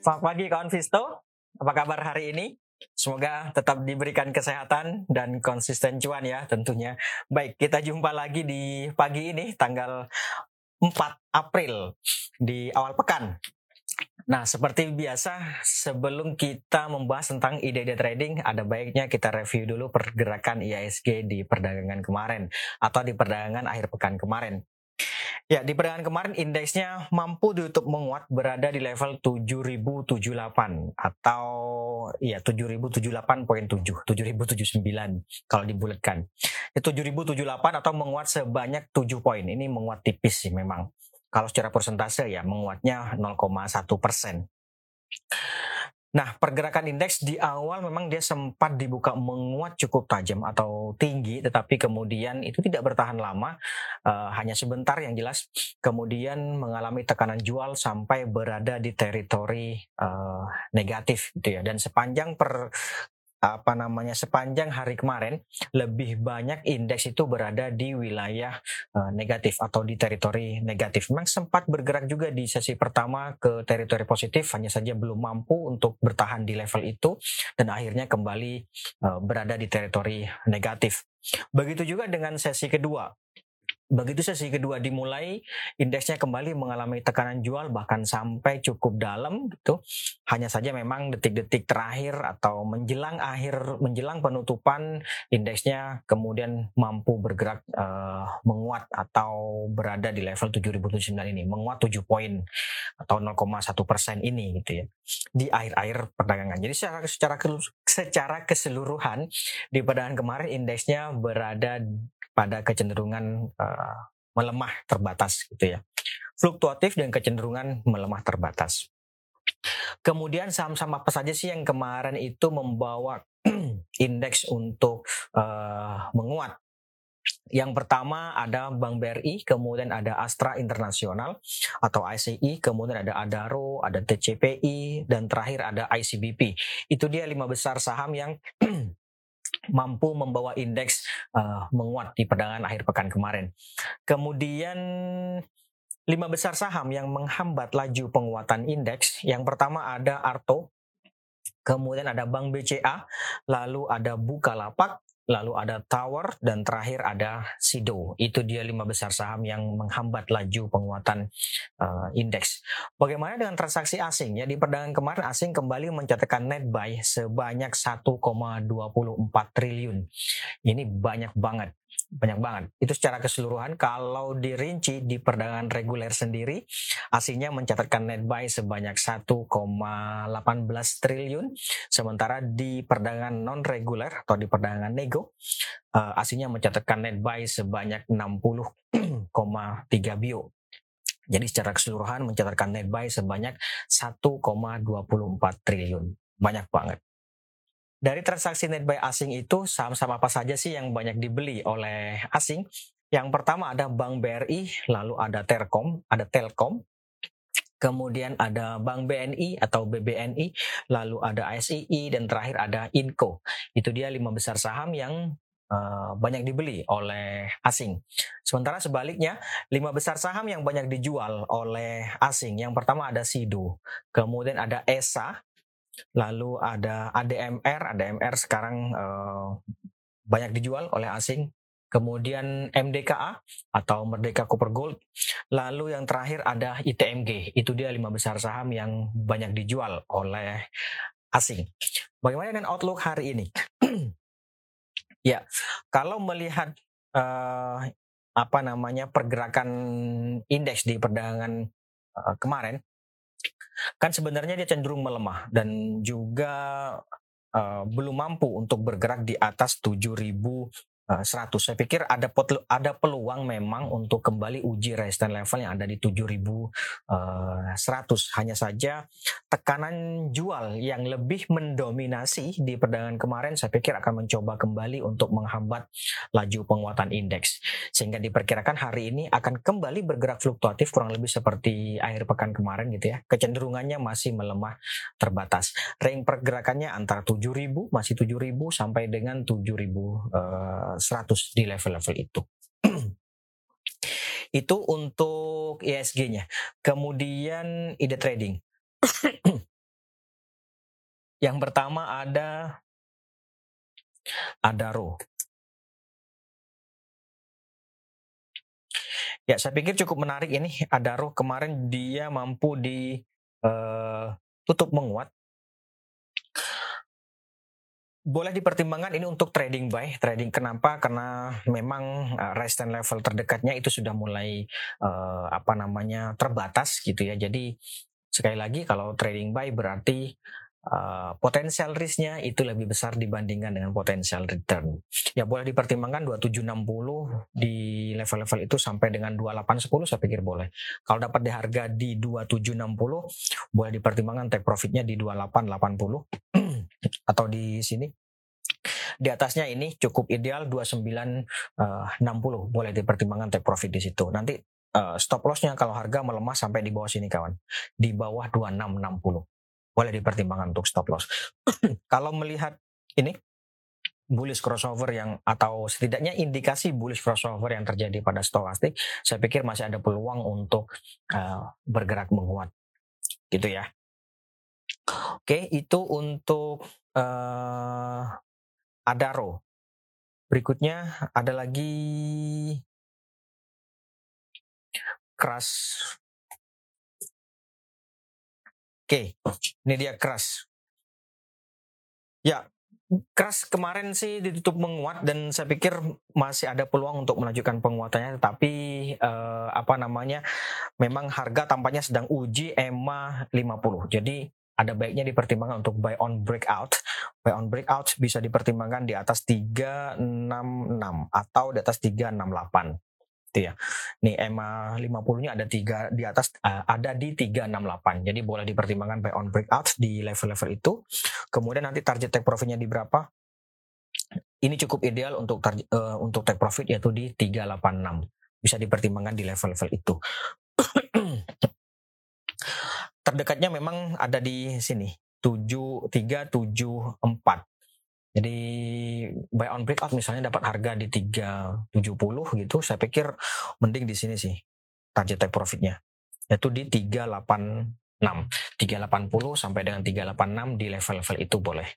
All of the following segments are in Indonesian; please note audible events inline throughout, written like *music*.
Selamat pagi kawan Visto. Apa kabar hari ini? Semoga tetap diberikan kesehatan dan konsisten cuan ya tentunya. Baik, kita jumpa lagi di pagi ini tanggal 4 April di awal pekan. Nah, seperti biasa, sebelum kita membahas tentang ide-ide trading, ada baiknya kita review dulu pergerakan IISG di perdagangan kemarin atau di perdagangan akhir pekan kemarin. Ya, di perdagangan kemarin indeksnya mampu ditutup menguat berada di level 7078 atau ya 7078.7, 7079 kalau dibulatkan. Itu 7078 atau menguat sebanyak 7 poin. Ini menguat tipis sih memang. Kalau secara persentase ya menguatnya 0,1 persen. Nah, pergerakan indeks di awal memang dia sempat dibuka menguat cukup tajam atau tinggi, tetapi kemudian itu tidak bertahan lama, uh, hanya sebentar yang jelas. Kemudian mengalami tekanan jual sampai berada di teritori uh, negatif, gitu ya. Dan sepanjang per apa namanya sepanjang hari kemarin lebih banyak indeks itu berada di wilayah uh, negatif atau di teritori negatif. Memang sempat bergerak juga di sesi pertama ke teritori positif, hanya saja belum mampu untuk bertahan di level itu dan akhirnya kembali uh, berada di teritori negatif. Begitu juga dengan sesi kedua. Begitu sesi kedua dimulai, indeksnya kembali mengalami tekanan jual bahkan sampai cukup dalam gitu. Hanya saja memang detik-detik terakhir atau menjelang akhir menjelang penutupan indeksnya kemudian mampu bergerak uh, menguat atau berada di level 7079 ini, menguat 7 poin atau 0,1 persen ini gitu ya di akhir-akhir perdagangan. Jadi secara secara secara keseluruhan di perdagangan kemarin indeksnya berada pada kecenderungan uh, melemah terbatas gitu ya. Fluktuatif dan kecenderungan melemah terbatas. Kemudian saham-saham apa saja sih yang kemarin itu membawa *clears throat* indeks untuk uh, menguat? Yang pertama ada Bank BRI, kemudian ada Astra Internasional atau ICI, kemudian ada Adaro, ada TCPI, dan terakhir ada ICBP. Itu dia lima besar saham yang *clears throat* mampu membawa indeks uh, menguat di perdagangan akhir pekan kemarin. Kemudian lima besar saham yang menghambat laju penguatan indeks. Yang pertama ada Arto, kemudian ada Bank BCA, lalu ada Bukalapak, lalu ada Tower, dan terakhir ada Sido. Itu dia lima besar saham yang menghambat laju penguatan uh, indeks. Bagaimana dengan transaksi asing? Ya di perdagangan kemarin asing kembali mencatatkan net buy sebanyak 1,24 triliun. Ini banyak banget banyak banget. Itu secara keseluruhan kalau dirinci di perdagangan reguler sendiri asingnya mencatatkan net buy sebanyak 1,18 triliun sementara di perdagangan non reguler atau di perdagangan nego uh, asingnya mencatatkan net buy sebanyak 60,3 bio. Jadi secara keseluruhan mencatatkan net buy sebanyak 1,24 triliun. Banyak banget. Dari transaksi net buy asing itu saham-saham apa saja sih yang banyak dibeli oleh asing? Yang pertama ada Bank BRI, lalu ada Telkom, ada Telkom, kemudian ada Bank BNI atau BBNI, lalu ada SII dan terakhir ada Inco. Itu dia lima besar saham yang uh, banyak dibeli oleh asing. Sementara sebaliknya, lima besar saham yang banyak dijual oleh asing. Yang pertama ada Sido, kemudian ada ESA, Lalu ada ADMR, ADMR sekarang uh, banyak dijual oleh asing. Kemudian MDKA atau Merdeka Copper Gold. Lalu yang terakhir ada ITMG. Itu dia lima besar saham yang banyak dijual oleh asing. Bagaimana dengan outlook hari ini? *clears throat* ya, kalau melihat uh, apa namanya pergerakan indeks di perdagangan uh, kemarin, kan sebenarnya dia cenderung melemah dan juga uh, belum mampu untuk bergerak di atas 7000 100. Eh, Saya pikir ada ada peluang memang untuk kembali uji resistance level yang ada di 7100. Eh, Hanya saja tekanan jual yang lebih mendominasi di perdagangan kemarin saya pikir akan mencoba kembali untuk menghambat laju penguatan indeks. Sehingga diperkirakan hari ini akan kembali bergerak fluktuatif kurang lebih seperti akhir pekan kemarin gitu ya. Kecenderungannya masih melemah terbatas. Range pergerakannya antara 7000 masih 7000 sampai dengan 7000 100 di level-level itu. *clears throat* itu untuk ISG-nya. Kemudian ide trading. *clears throat* Yang pertama ada Adaro. Ya, saya pikir cukup menarik ini Adaro kemarin dia mampu di uh, tutup menguat boleh dipertimbangkan ini untuk trading buy. Trading kenapa? Karena memang uh, resistance level terdekatnya itu sudah mulai uh, apa namanya terbatas gitu ya. Jadi sekali lagi kalau trading buy berarti uh, potensial risknya itu lebih besar dibandingkan dengan potensial return. Ya boleh dipertimbangkan 2760 di level-level itu sampai dengan 2810 saya pikir boleh. Kalau dapat di harga di 2760 boleh dipertimbangkan take profitnya di 2880 atau di sini? Di atasnya ini cukup ideal 2960 uh, boleh dipertimbangkan take profit di situ. Nanti uh, stop lossnya kalau harga melemah sampai di bawah sini kawan. Di bawah 2660 boleh dipertimbangkan untuk stop loss. *clears throat* Kalau melihat ini bullish crossover yang atau setidaknya indikasi bullish crossover yang terjadi pada stokastik saya pikir masih ada peluang untuk uh, bergerak menguat. Gitu ya Oke, itu untuk uh, Adaro. Berikutnya ada lagi Crash. Oke, ini dia Crash. Ya, Crash kemarin sih ditutup menguat dan saya pikir masih ada peluang untuk melanjutkan penguatannya tetapi eh, apa namanya memang harga tampaknya sedang uji EMA 50. Jadi ada baiknya dipertimbangkan untuk buy on breakout. Buy on breakout bisa dipertimbangkan di atas 366 atau di atas 368 gitu ya. Nih EMA 50-nya ada tiga di atas uh, ada di 368. Jadi boleh dipertimbangkan buy on breakout di level-level itu. Kemudian nanti target take profitnya di berapa? Ini cukup ideal untuk uh, untuk take profit yaitu di 386. Bisa dipertimbangkan di level-level itu. Terdekatnya memang ada di sini 7374 jadi buy on breakout misalnya dapat harga di 370 gitu saya pikir mending di sini sih target take profitnya. Yaitu di 386 380 sampai dengan 386 di level-level itu boleh.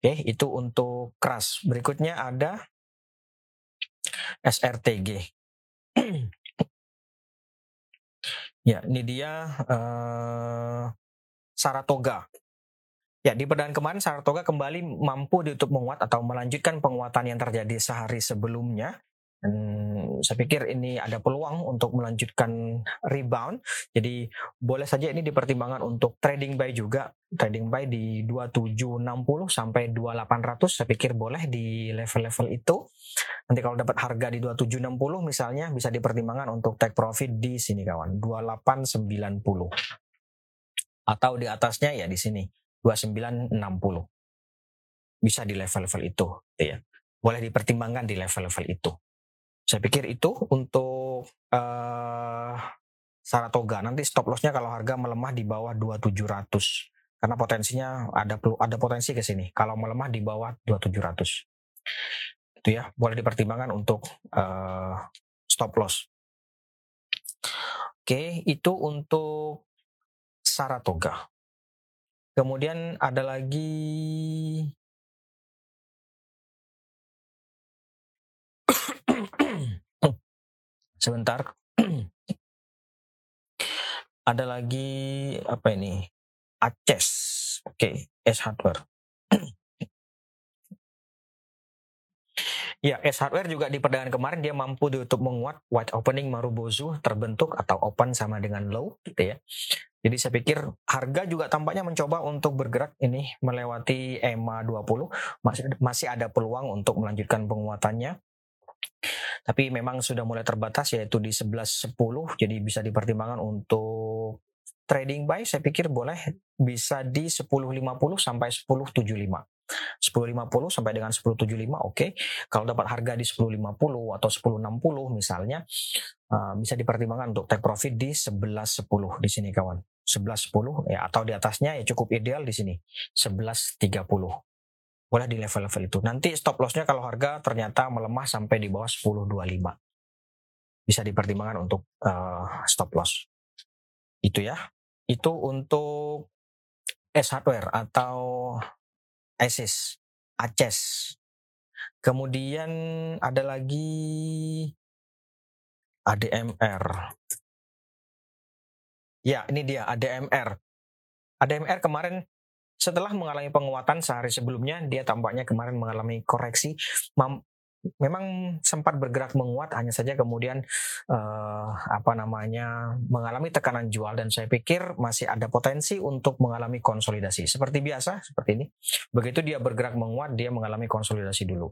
Oke itu untuk keras. Berikutnya ada SRTG *clears throat* Ya, ini dia uh, Saratoga. Ya, di perdagangan kemarin Saratoga kembali mampu ditutup menguat atau melanjutkan penguatan yang terjadi sehari sebelumnya. Dan saya pikir ini ada peluang untuk melanjutkan rebound. Jadi boleh saja ini dipertimbangkan untuk trading buy juga. Trading buy di 2760 sampai 2800 saya pikir boleh di level-level itu. Nanti kalau dapat harga di 2760 misalnya bisa dipertimbangkan untuk take profit di sini kawan, 2890. Atau di atasnya ya di sini 2960. Bisa di level-level itu ya. Boleh dipertimbangkan di level-level itu. Saya pikir itu untuk uh, Saratoga. Nanti stop lossnya kalau harga melemah di bawah 2700 karena potensinya ada ada potensi ke sini. Kalau melemah di bawah 2700 itu ya boleh dipertimbangkan untuk uh, stop loss. Oke, itu untuk Saratoga. Kemudian ada lagi sebentar ada lagi apa ini Aces oke okay. S hardware Ya, S hardware juga di perdagangan kemarin dia mampu ditutup menguat white opening Marubozu terbentuk atau open sama dengan low gitu ya. Jadi saya pikir harga juga tampaknya mencoba untuk bergerak ini melewati EMA 20 masih masih ada peluang untuk melanjutkan penguatannya. Tapi memang sudah mulai terbatas yaitu di 11.10 jadi bisa dipertimbangkan untuk trading buy saya pikir boleh bisa di 10.50 sampai 10.75. 10.50 sampai dengan 10.75 oke. Okay. Kalau dapat harga di 10.50 atau 10.60 misalnya uh, bisa dipertimbangkan untuk take profit di 11.10 di sini kawan. 11.10 ya atau di atasnya ya cukup ideal di sini 11.30 boleh di level-level itu. Nanti stop lossnya kalau harga ternyata melemah sampai di bawah 10.25. Bisa dipertimbangkan untuk uh, stop loss. Itu ya. Itu untuk S Hardware atau Asus, Aces. Kemudian ada lagi ADMR. Ya, ini dia ADMR. ADMR kemarin setelah mengalami penguatan sehari sebelumnya, dia tampaknya kemarin mengalami koreksi. Memang sempat bergerak menguat hanya saja kemudian uh, apa namanya mengalami tekanan jual dan saya pikir masih ada potensi untuk mengalami konsolidasi. Seperti biasa seperti ini begitu dia bergerak menguat dia mengalami konsolidasi dulu.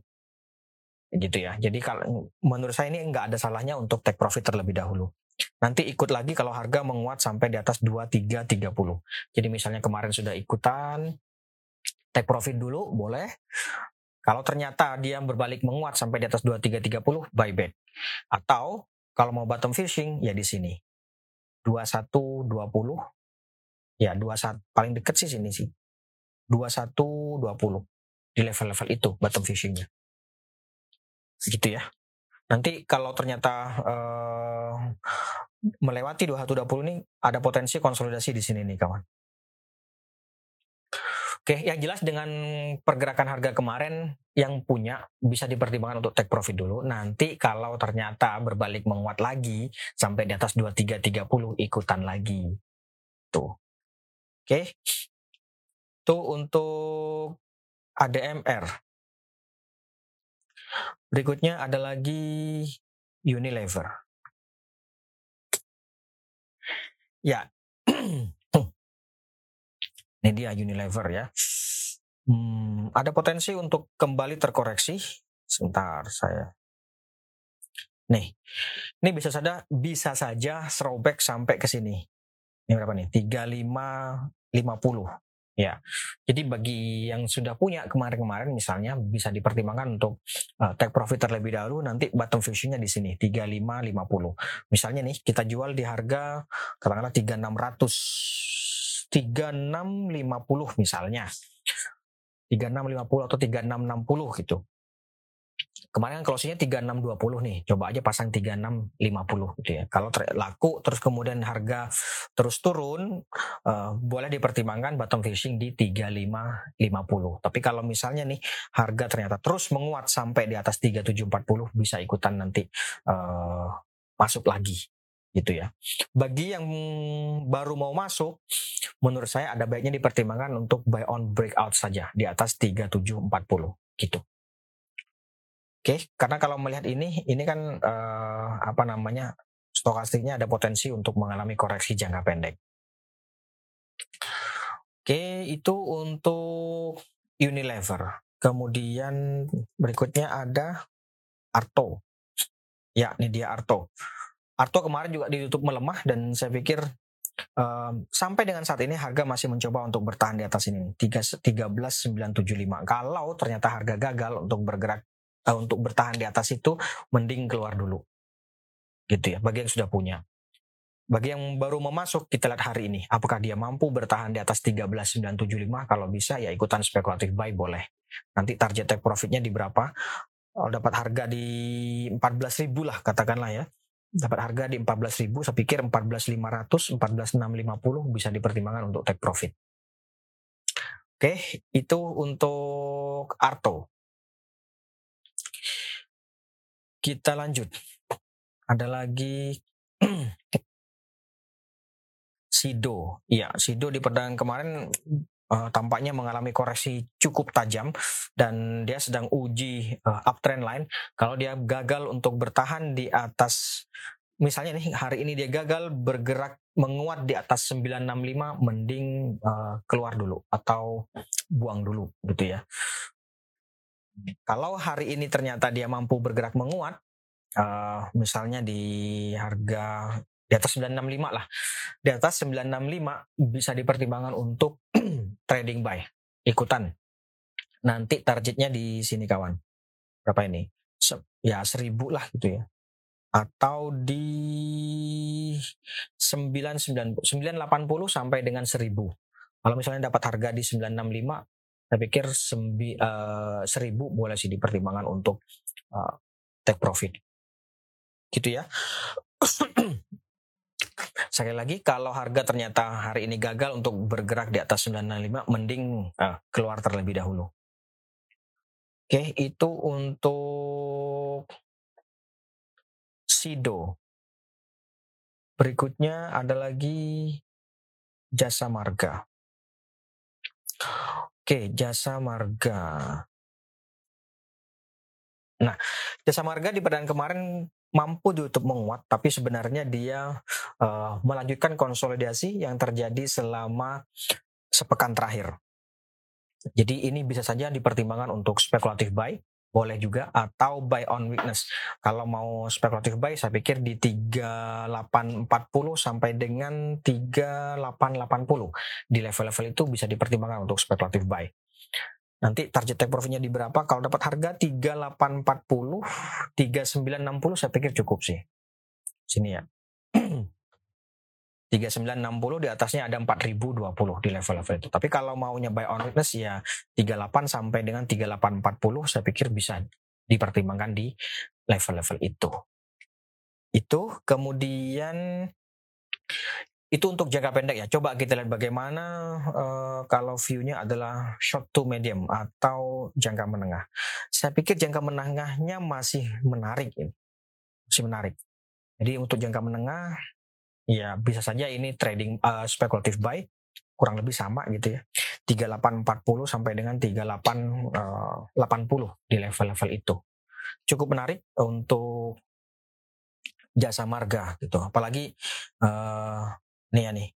Gitu ya. Jadi kalau menurut saya ini nggak ada salahnya untuk take profit terlebih dahulu nanti ikut lagi kalau harga menguat sampai di atas 2330 jadi misalnya kemarin sudah ikutan take profit dulu boleh kalau ternyata dia berbalik menguat sampai di atas 2330, buy back. Atau kalau mau bottom fishing ya di sini. 2120 ya 21 paling dekat sih sini sih. 2120 di level-level itu bottom fishingnya. Gitu ya. Nanti kalau ternyata uh, melewati 2120 ini ada potensi konsolidasi di sini nih kawan. Oke, yang jelas dengan pergerakan harga kemarin yang punya bisa dipertimbangkan untuk take profit dulu. Nanti kalau ternyata berbalik menguat lagi sampai di atas 2330 ikutan lagi. Tuh. Oke. Itu untuk ADMR. Berikutnya ada lagi Unilever. Ya, *clears throat* Ini dia Unilever ya. Hmm, ada potensi untuk kembali terkoreksi. Sebentar saya. Nih, ini bisa saja bisa saja throwback sampai ke sini. Ini berapa nih? 3550. Ya, jadi bagi yang sudah punya kemarin-kemarin misalnya bisa dipertimbangkan untuk uh, take profit terlebih dahulu nanti bottom fishingnya di sini 3550. Misalnya nih kita jual di harga katakanlah 3600 3650 misalnya. 3650 atau 3660 gitu. Kemarin kan closingnya 3620 nih, coba aja pasang 3650 gitu ya. Kalau laku terus kemudian harga terus turun, uh, boleh dipertimbangkan bottom fishing di 3550. Tapi kalau misalnya nih harga ternyata terus menguat sampai di atas 3740 bisa ikutan nanti uh, masuk lagi gitu ya. Bagi yang baru mau masuk, menurut saya ada baiknya dipertimbangkan untuk buy on breakout saja di atas 3740 gitu. Oke, karena kalau melihat ini, ini kan uh, apa namanya stokastiknya ada potensi untuk mengalami koreksi jangka pendek. Oke, itu untuk Unilever. Kemudian berikutnya ada Arto. Ya, ini dia Arto. Arto kemarin juga ditutup melemah dan saya pikir um, sampai dengan saat ini harga masih mencoba untuk bertahan di atas ini 13.975. Kalau ternyata harga gagal untuk bergerak uh, untuk bertahan di atas itu mending keluar dulu. Gitu ya, bagi yang sudah punya. Bagi yang baru memasuk kita lihat hari ini apakah dia mampu bertahan di atas 13.975 kalau bisa ya ikutan spekulatif buy boleh. Nanti target take profitnya di berapa? Kalau dapat harga di 14.000 lah katakanlah ya dapat harga di 14.000 saya pikir 14.500 14.650 bisa dipertimbangkan untuk take profit oke itu untuk Arto kita lanjut ada lagi *clears throat* Sido ya Sido di perdagangan kemarin uh, tampaknya mengalami koreksi cukup tajam dan dia sedang uji uh, uptrend line. Kalau dia gagal untuk bertahan di atas misalnya nih hari ini dia gagal bergerak menguat di atas 965 mending uh, keluar dulu atau buang dulu gitu ya. Kalau hari ini ternyata dia mampu bergerak menguat uh, misalnya di harga di atas 965 lah. Di atas 965 bisa dipertimbangkan untuk *clears throat* trading buy, ikutan. Nanti targetnya di sini kawan. Berapa ini? Ya seribu lah gitu ya. Atau di 990, 980 sampai dengan 1000. Kalau misalnya dapat harga di 965, saya pikir sembi, uh, 1000 boleh sih dipertimbangkan untuk uh, take profit. Gitu ya. *clears throat* Sekali lagi kalau harga ternyata hari ini gagal untuk bergerak di atas 965 mending uh, keluar terlebih dahulu. Oke, itu untuk Sido. Berikutnya ada lagi Jasa Marga. Oke, Jasa Marga. Nah, Jasa Marga di perdagangan kemarin mampu ditutup menguat, tapi sebenarnya dia uh, melanjutkan konsolidasi yang terjadi selama sepekan terakhir. Jadi ini bisa saja dipertimbangkan untuk spekulatif buy, boleh juga atau buy on weakness. Kalau mau spekulatif buy saya pikir di 3840 sampai dengan 3880 di level-level itu bisa dipertimbangkan untuk spekulatif buy. Nanti target take profitnya di berapa? Kalau dapat harga 3840, 3960 saya pikir cukup sih. Sini ya. 3960 di atasnya ada 4020 di level-level itu. Tapi kalau maunya buy on witness ya 38 sampai dengan 3840 saya pikir bisa dipertimbangkan di level-level itu. Itu kemudian itu untuk jangka pendek ya. Coba kita lihat bagaimana uh, kalau view-nya adalah short to medium atau jangka menengah. Saya pikir jangka menengahnya masih menarik ini. Masih menarik. Jadi untuk jangka menengah ya bisa saja ini trading uh, speculative buy kurang lebih sama gitu ya. 3840 sampai dengan 3880 uh, di level-level itu. Cukup menarik untuk jasa marga gitu. Apalagi uh, Nih ya nih.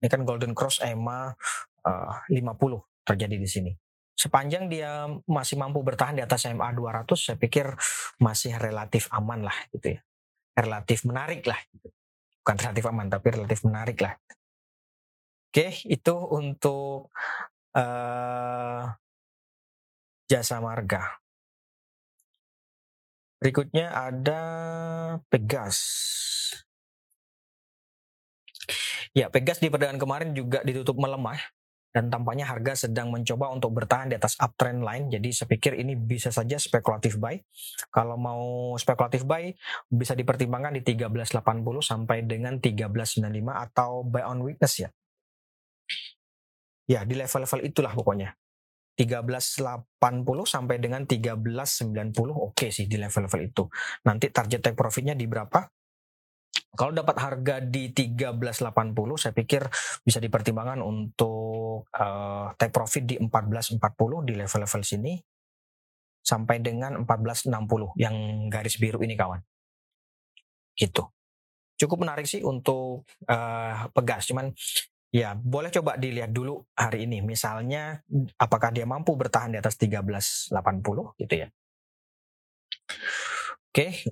Ini kan Golden Cross EMA uh, 50 terjadi di sini. Sepanjang dia masih mampu bertahan di atas EMA 200, saya pikir masih relatif aman lah gitu ya. Relatif menarik lah. Gitu. Bukan relatif aman, tapi relatif menarik lah. Oke, itu untuk uh, jasa marga. Berikutnya ada Pegas. Ya, Pegas di perdagangan kemarin juga ditutup melemah dan tampaknya harga sedang mencoba untuk bertahan di atas uptrend line. Jadi saya pikir ini bisa saja spekulatif buy. Kalau mau spekulatif buy bisa dipertimbangkan di 1380 sampai dengan 1395 atau buy on weakness ya. Ya, di level-level itulah pokoknya. 1380 sampai dengan 1390 oke okay sih di level-level itu. Nanti target take profitnya di berapa? Kalau dapat harga di 1380 saya pikir bisa dipertimbangkan untuk uh, take profit di 1440 di level-level sini sampai dengan 1460 yang garis biru ini kawan. Gitu. Cukup menarik sih untuk uh, pegas cuman ya boleh coba dilihat dulu hari ini misalnya apakah dia mampu bertahan di atas 1380 gitu ya. Oke,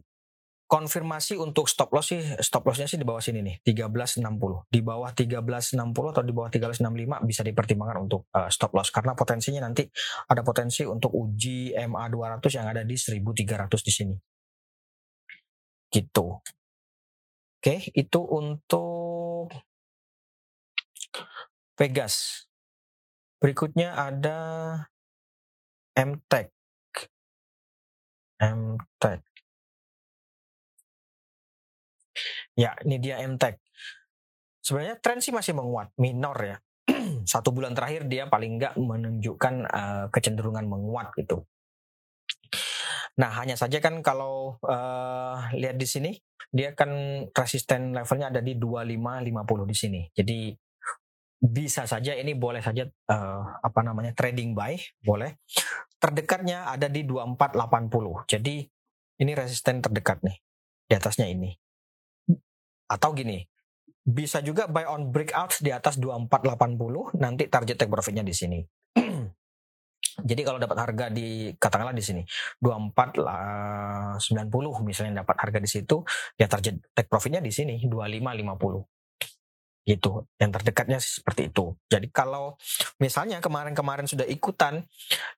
konfirmasi untuk stop loss sih stop lossnya sih di bawah sini nih 1360 di bawah 1360 atau di bawah 1365 bisa dipertimbangkan untuk uh, stop loss. Karena potensinya nanti ada potensi untuk uji MA 200 yang ada di 1300 di sini. Gitu. Oke itu untuk Pegas berikutnya ada MTech MTech Ya, ini dia MTech. Sebenarnya tren sih masih menguat, minor ya. *clears throat* Satu bulan terakhir dia paling nggak menunjukkan uh, kecenderungan menguat gitu. Nah, hanya saja kan kalau uh, lihat di sini, dia kan resisten levelnya ada di 2550 di sini. Jadi bisa saja ini boleh saja uh, apa namanya trading buy, boleh. Terdekatnya ada di 2480. Jadi ini resisten terdekat nih. Di atasnya ini. Atau gini, bisa juga buy on breakout di atas 2480 nanti target take profitnya di sini. *clears throat* Jadi kalau dapat harga di katakanlah di sini 2490 misalnya dapat harga di situ ya target take profitnya di sini 2550 gitu yang terdekatnya seperti itu jadi kalau misalnya kemarin-kemarin sudah ikutan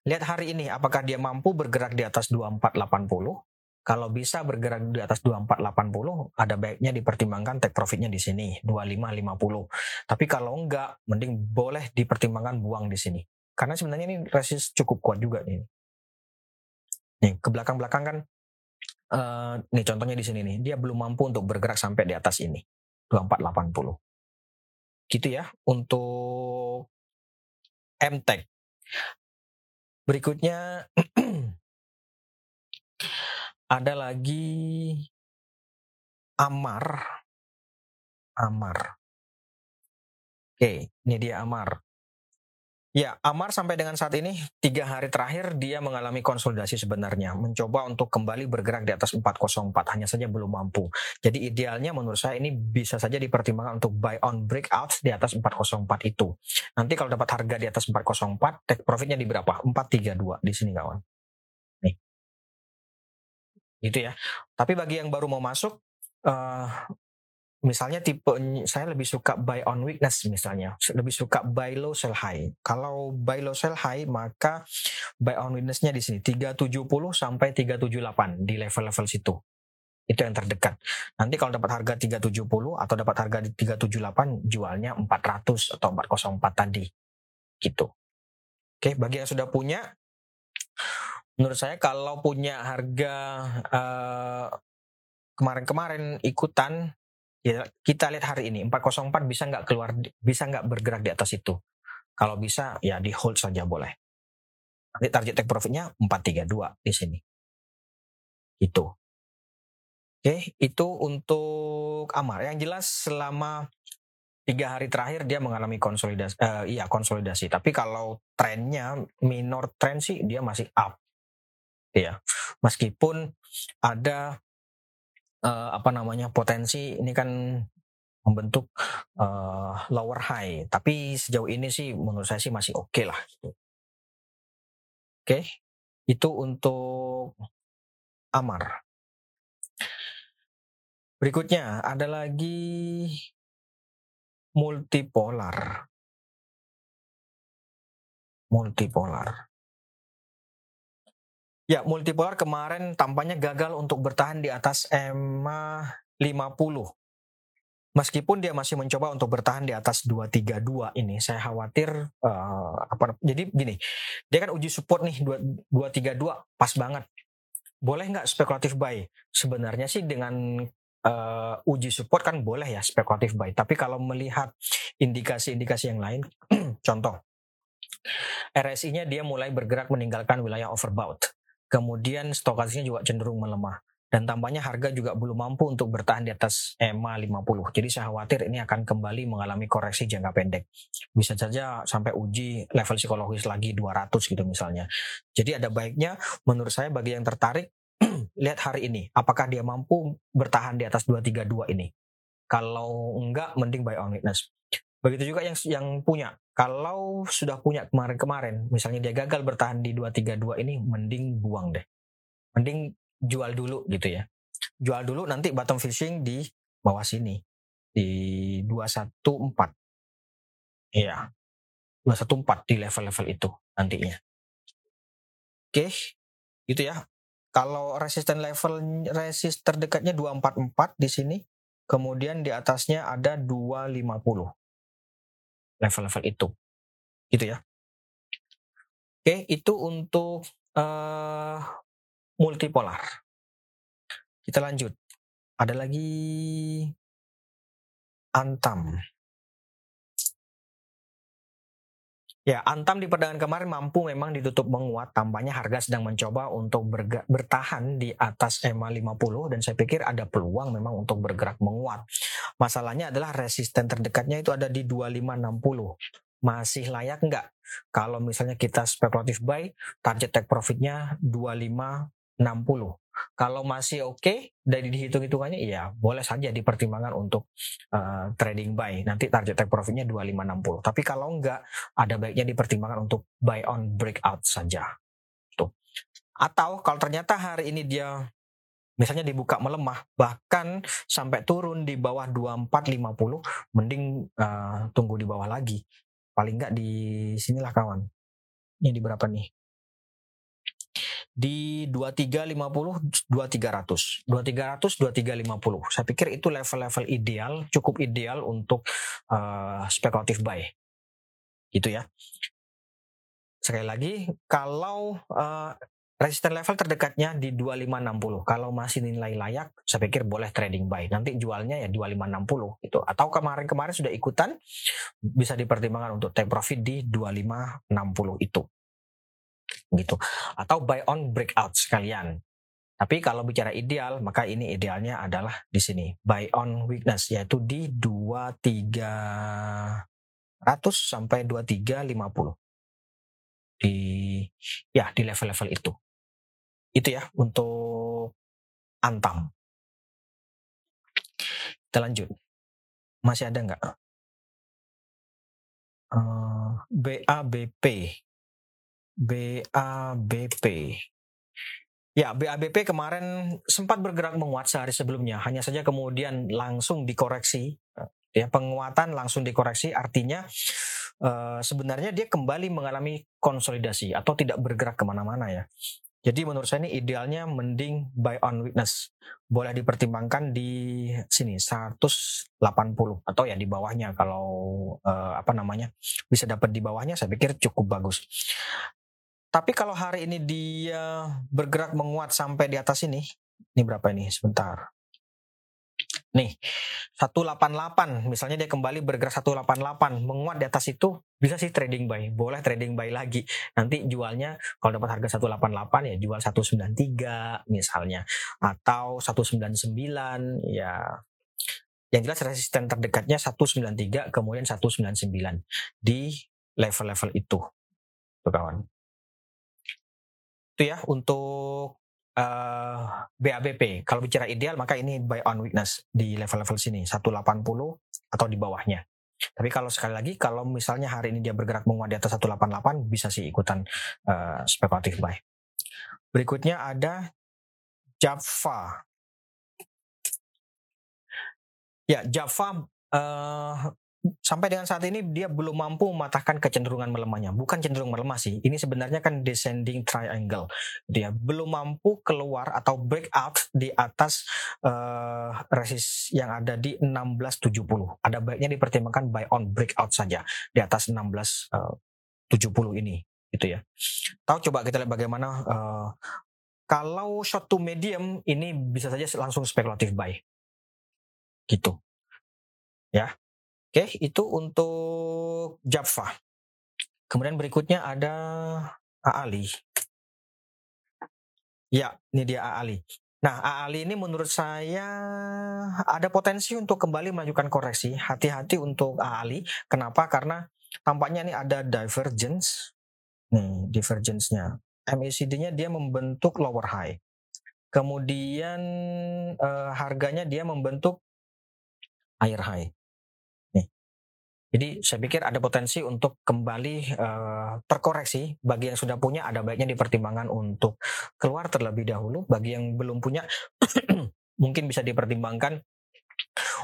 lihat hari ini apakah dia mampu bergerak di atas 2480 kalau bisa bergerak di atas 2480, ada baiknya dipertimbangkan take profitnya di sini 2550. Tapi kalau enggak, mending boleh dipertimbangkan buang di sini. Karena sebenarnya ini resist cukup kuat juga nih. Nih, ke belakang-belakang kan uh, nih contohnya di sini nih, dia belum mampu untuk bergerak sampai di atas ini. 2480. Gitu ya untuk MTech. Berikutnya *clears throat* ada lagi Amar. Amar. Oke, ini dia Amar. Ya, Amar sampai dengan saat ini tiga hari terakhir dia mengalami konsolidasi sebenarnya, mencoba untuk kembali bergerak di atas 404, hanya saja belum mampu. Jadi idealnya menurut saya ini bisa saja dipertimbangkan untuk buy on breakout di atas 404 itu. Nanti kalau dapat harga di atas 404, take profitnya di berapa? 432 di sini kawan. Gitu ya. Tapi bagi yang baru mau masuk, uh, misalnya tipe saya lebih suka buy on weakness misalnya. Lebih suka buy low sell high. Kalau buy low sell high maka buy on weaknessnya di sini 370 sampai 378 di level-level situ. Itu yang terdekat. Nanti kalau dapat harga 370 atau dapat harga di 378 jualnya 400 atau 404 tadi. Gitu. Oke bagi yang sudah punya menurut saya kalau punya harga uh, kemarin-kemarin ikutan ya kita lihat hari ini 404 bisa nggak keluar bisa nggak bergerak di atas itu. Kalau bisa ya di hold saja boleh. Nanti target take profitnya 432 di sini. Itu oke itu untuk Amar. Yang jelas selama tiga hari terakhir dia mengalami konsolidasi uh, iya konsolidasi. Tapi kalau trennya minor trend sih dia masih up ya meskipun ada uh, apa namanya potensi ini kan membentuk uh, lower high. Tapi sejauh ini sih menurut saya sih masih oke okay lah. Gitu. Oke, okay. itu untuk Amar. Berikutnya ada lagi multipolar. Multipolar. Ya, multipolar kemarin tampaknya gagal untuk bertahan di atas EMA 50. Meskipun dia masih mencoba untuk bertahan di atas 232 ini, saya khawatir uh, apa jadi gini. Dia kan uji support nih 232 pas banget. Boleh nggak spekulatif buy? Sebenarnya sih dengan uh, uji support kan boleh ya spekulatif buy. Tapi kalau melihat indikasi-indikasi yang lain, *clears throat* contoh RSI-nya dia mulai bergerak meninggalkan wilayah overbought Kemudian stokastiknya juga cenderung melemah dan tampaknya harga juga belum mampu untuk bertahan di atas EMA 50. Jadi saya khawatir ini akan kembali mengalami koreksi jangka pendek. Bisa saja sampai uji level psikologis lagi 200 gitu misalnya. Jadi ada baiknya menurut saya bagi yang tertarik *clears throat* lihat hari ini apakah dia mampu bertahan di atas 232 ini. Kalau enggak mending buy on witness. Begitu juga yang yang punya kalau sudah punya kemarin-kemarin, misalnya dia gagal bertahan di 232 ini, mending buang deh. Mending jual dulu gitu ya. Jual dulu nanti bottom fishing di bawah sini. Di 214. Iya. 214 di level-level itu nantinya. Oke, gitu ya. Kalau resisten level resist terdekatnya 244 di sini, kemudian di atasnya ada 250 level-level itu gitu ya. Oke itu untuk uh, multipolar. Kita lanjut. Ada lagi antam Ya, Antam di perdagangan kemarin mampu memang ditutup menguat. Tampaknya harga sedang mencoba untuk bertahan di atas EMA 50 dan saya pikir ada peluang memang untuk bergerak menguat. Masalahnya adalah resisten terdekatnya itu ada di 2560. Masih layak nggak? Kalau misalnya kita spekulatif buy, target take profitnya 2560. Kalau masih oke okay, dari dihitung-hitungannya, iya boleh saja dipertimbangkan untuk uh, trading buy. Nanti target take profitnya 2560. Tapi kalau enggak, ada baiknya dipertimbangkan untuk buy on breakout saja. Tuh. Atau kalau ternyata hari ini dia misalnya dibuka melemah, bahkan sampai turun di bawah 2450, mending uh, tunggu di bawah lagi. Paling enggak di sinilah kawan. Ini di berapa nih? Di 2350 2300 2300 2350 saya pikir itu level-level ideal cukup ideal untuk uh, spekulatif buy gitu ya sekali lagi kalau uh, Resisten level terdekatnya di 2560. Kalau masih nilai layak, saya pikir boleh trading buy. Nanti jualnya ya 2560 itu. Atau kemarin-kemarin sudah ikutan bisa dipertimbangkan untuk take profit di 2560 itu. Gitu. Atau buy on breakout sekalian. Tapi kalau bicara ideal, maka ini idealnya adalah di sini. Buy on weakness, yaitu di 2300 sampai 2350. Di ya di level-level itu. Itu ya untuk Antam. Kita lanjut. Masih ada nggak? Uh, BABP. BABP. Ya, BABP kemarin sempat bergerak menguat sehari sebelumnya, hanya saja kemudian langsung dikoreksi. Ya, penguatan langsung dikoreksi artinya uh, sebenarnya dia kembali mengalami konsolidasi atau tidak bergerak ke mana-mana ya. Jadi menurut saya ini idealnya mending buy on weakness. Boleh dipertimbangkan di sini 180 atau ya di bawahnya kalau uh, apa namanya bisa dapat di bawahnya saya pikir cukup bagus. Tapi kalau hari ini dia bergerak menguat sampai di atas ini, ini berapa ini? Sebentar. Nih, 188. Misalnya dia kembali bergerak 188, menguat di atas itu, bisa sih trading buy. Boleh trading buy lagi. Nanti jualnya kalau dapat harga 188 ya jual 193 misalnya. Atau 199 ya yang jelas resisten terdekatnya 193 kemudian 199 di level-level itu. Tuh kawan itu ya untuk uh, eh, BABP. Kalau bicara ideal maka ini buy on weakness di level-level sini 180 atau di bawahnya. Tapi kalau sekali lagi kalau misalnya hari ini dia bergerak menguat di atas 188 bisa sih ikutan uh, spekulatif buy. Berikutnya ada Java. Ya, Java uh, sampai dengan saat ini dia belum mampu mematahkan kecenderungan melemahnya. Bukan cenderung melemah sih. Ini sebenarnya kan descending triangle. Dia belum mampu keluar atau breakout di atas uh, resist yang ada di 1670. Ada baiknya dipertimbangkan buy on breakout saja di atas 1670 ini gitu ya. Tahu coba kita lihat bagaimana uh, kalau short to medium ini bisa saja langsung spekulatif buy. Gitu. Ya. Oke, itu untuk Java. Kemudian berikutnya ada Aali. Ya, ini dia Aali. Nah, Aali ini menurut saya ada potensi untuk kembali melakukan koreksi. Hati-hati untuk Aali. Kenapa? Karena tampaknya ini ada divergence. Nih, divergence-nya. MACD-nya dia membentuk lower high. Kemudian eh, harganya dia membentuk higher high. Jadi saya pikir ada potensi untuk kembali uh, terkoreksi. Bagi yang sudah punya ada baiknya dipertimbangkan untuk keluar terlebih dahulu. Bagi yang belum punya *clears throat* mungkin bisa dipertimbangkan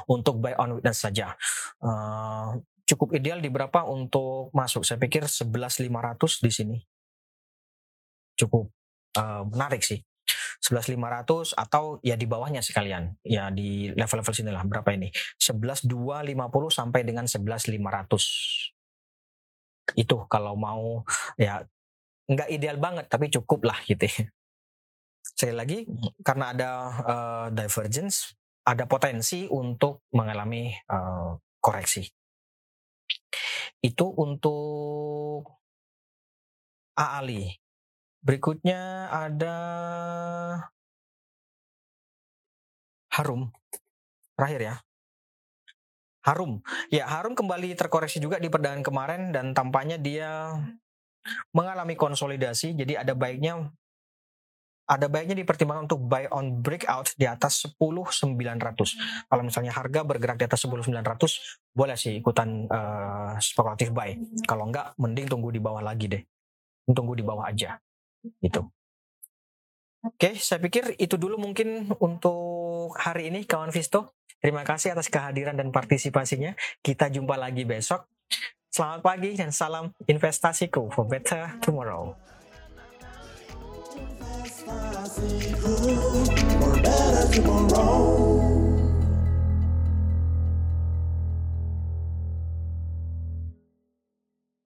untuk buy on weakness saja. Uh, cukup ideal di berapa untuk masuk? Saya pikir 11.500 di sini. Cukup uh, menarik sih. 11.500 atau ya di bawahnya sekalian ya di level-level sini lah berapa ini? 11.250 sampai dengan 11.500 itu kalau mau ya nggak ideal banget tapi cukup lah gitu ya. sekali lagi karena ada uh, divergence ada potensi untuk mengalami uh, koreksi. Itu untuk AALI Berikutnya ada Harum. Terakhir ya. Harum. Ya, Harum kembali terkoreksi juga di perdagangan kemarin dan tampaknya dia mengalami konsolidasi. Jadi ada baiknya ada baiknya dipertimbangkan untuk buy on breakout di atas 10.900. Kalau misalnya harga bergerak di atas 10.900, boleh sih ikutan uh, spekulatif buy. Kalau enggak, mending tunggu di bawah lagi deh. Tunggu di bawah aja. Itu. Oke, saya pikir itu dulu mungkin untuk hari ini kawan Visto. Terima kasih atas kehadiran dan partisipasinya. Kita jumpa lagi besok. Selamat pagi dan salam investasiku for better tomorrow. For better tomorrow.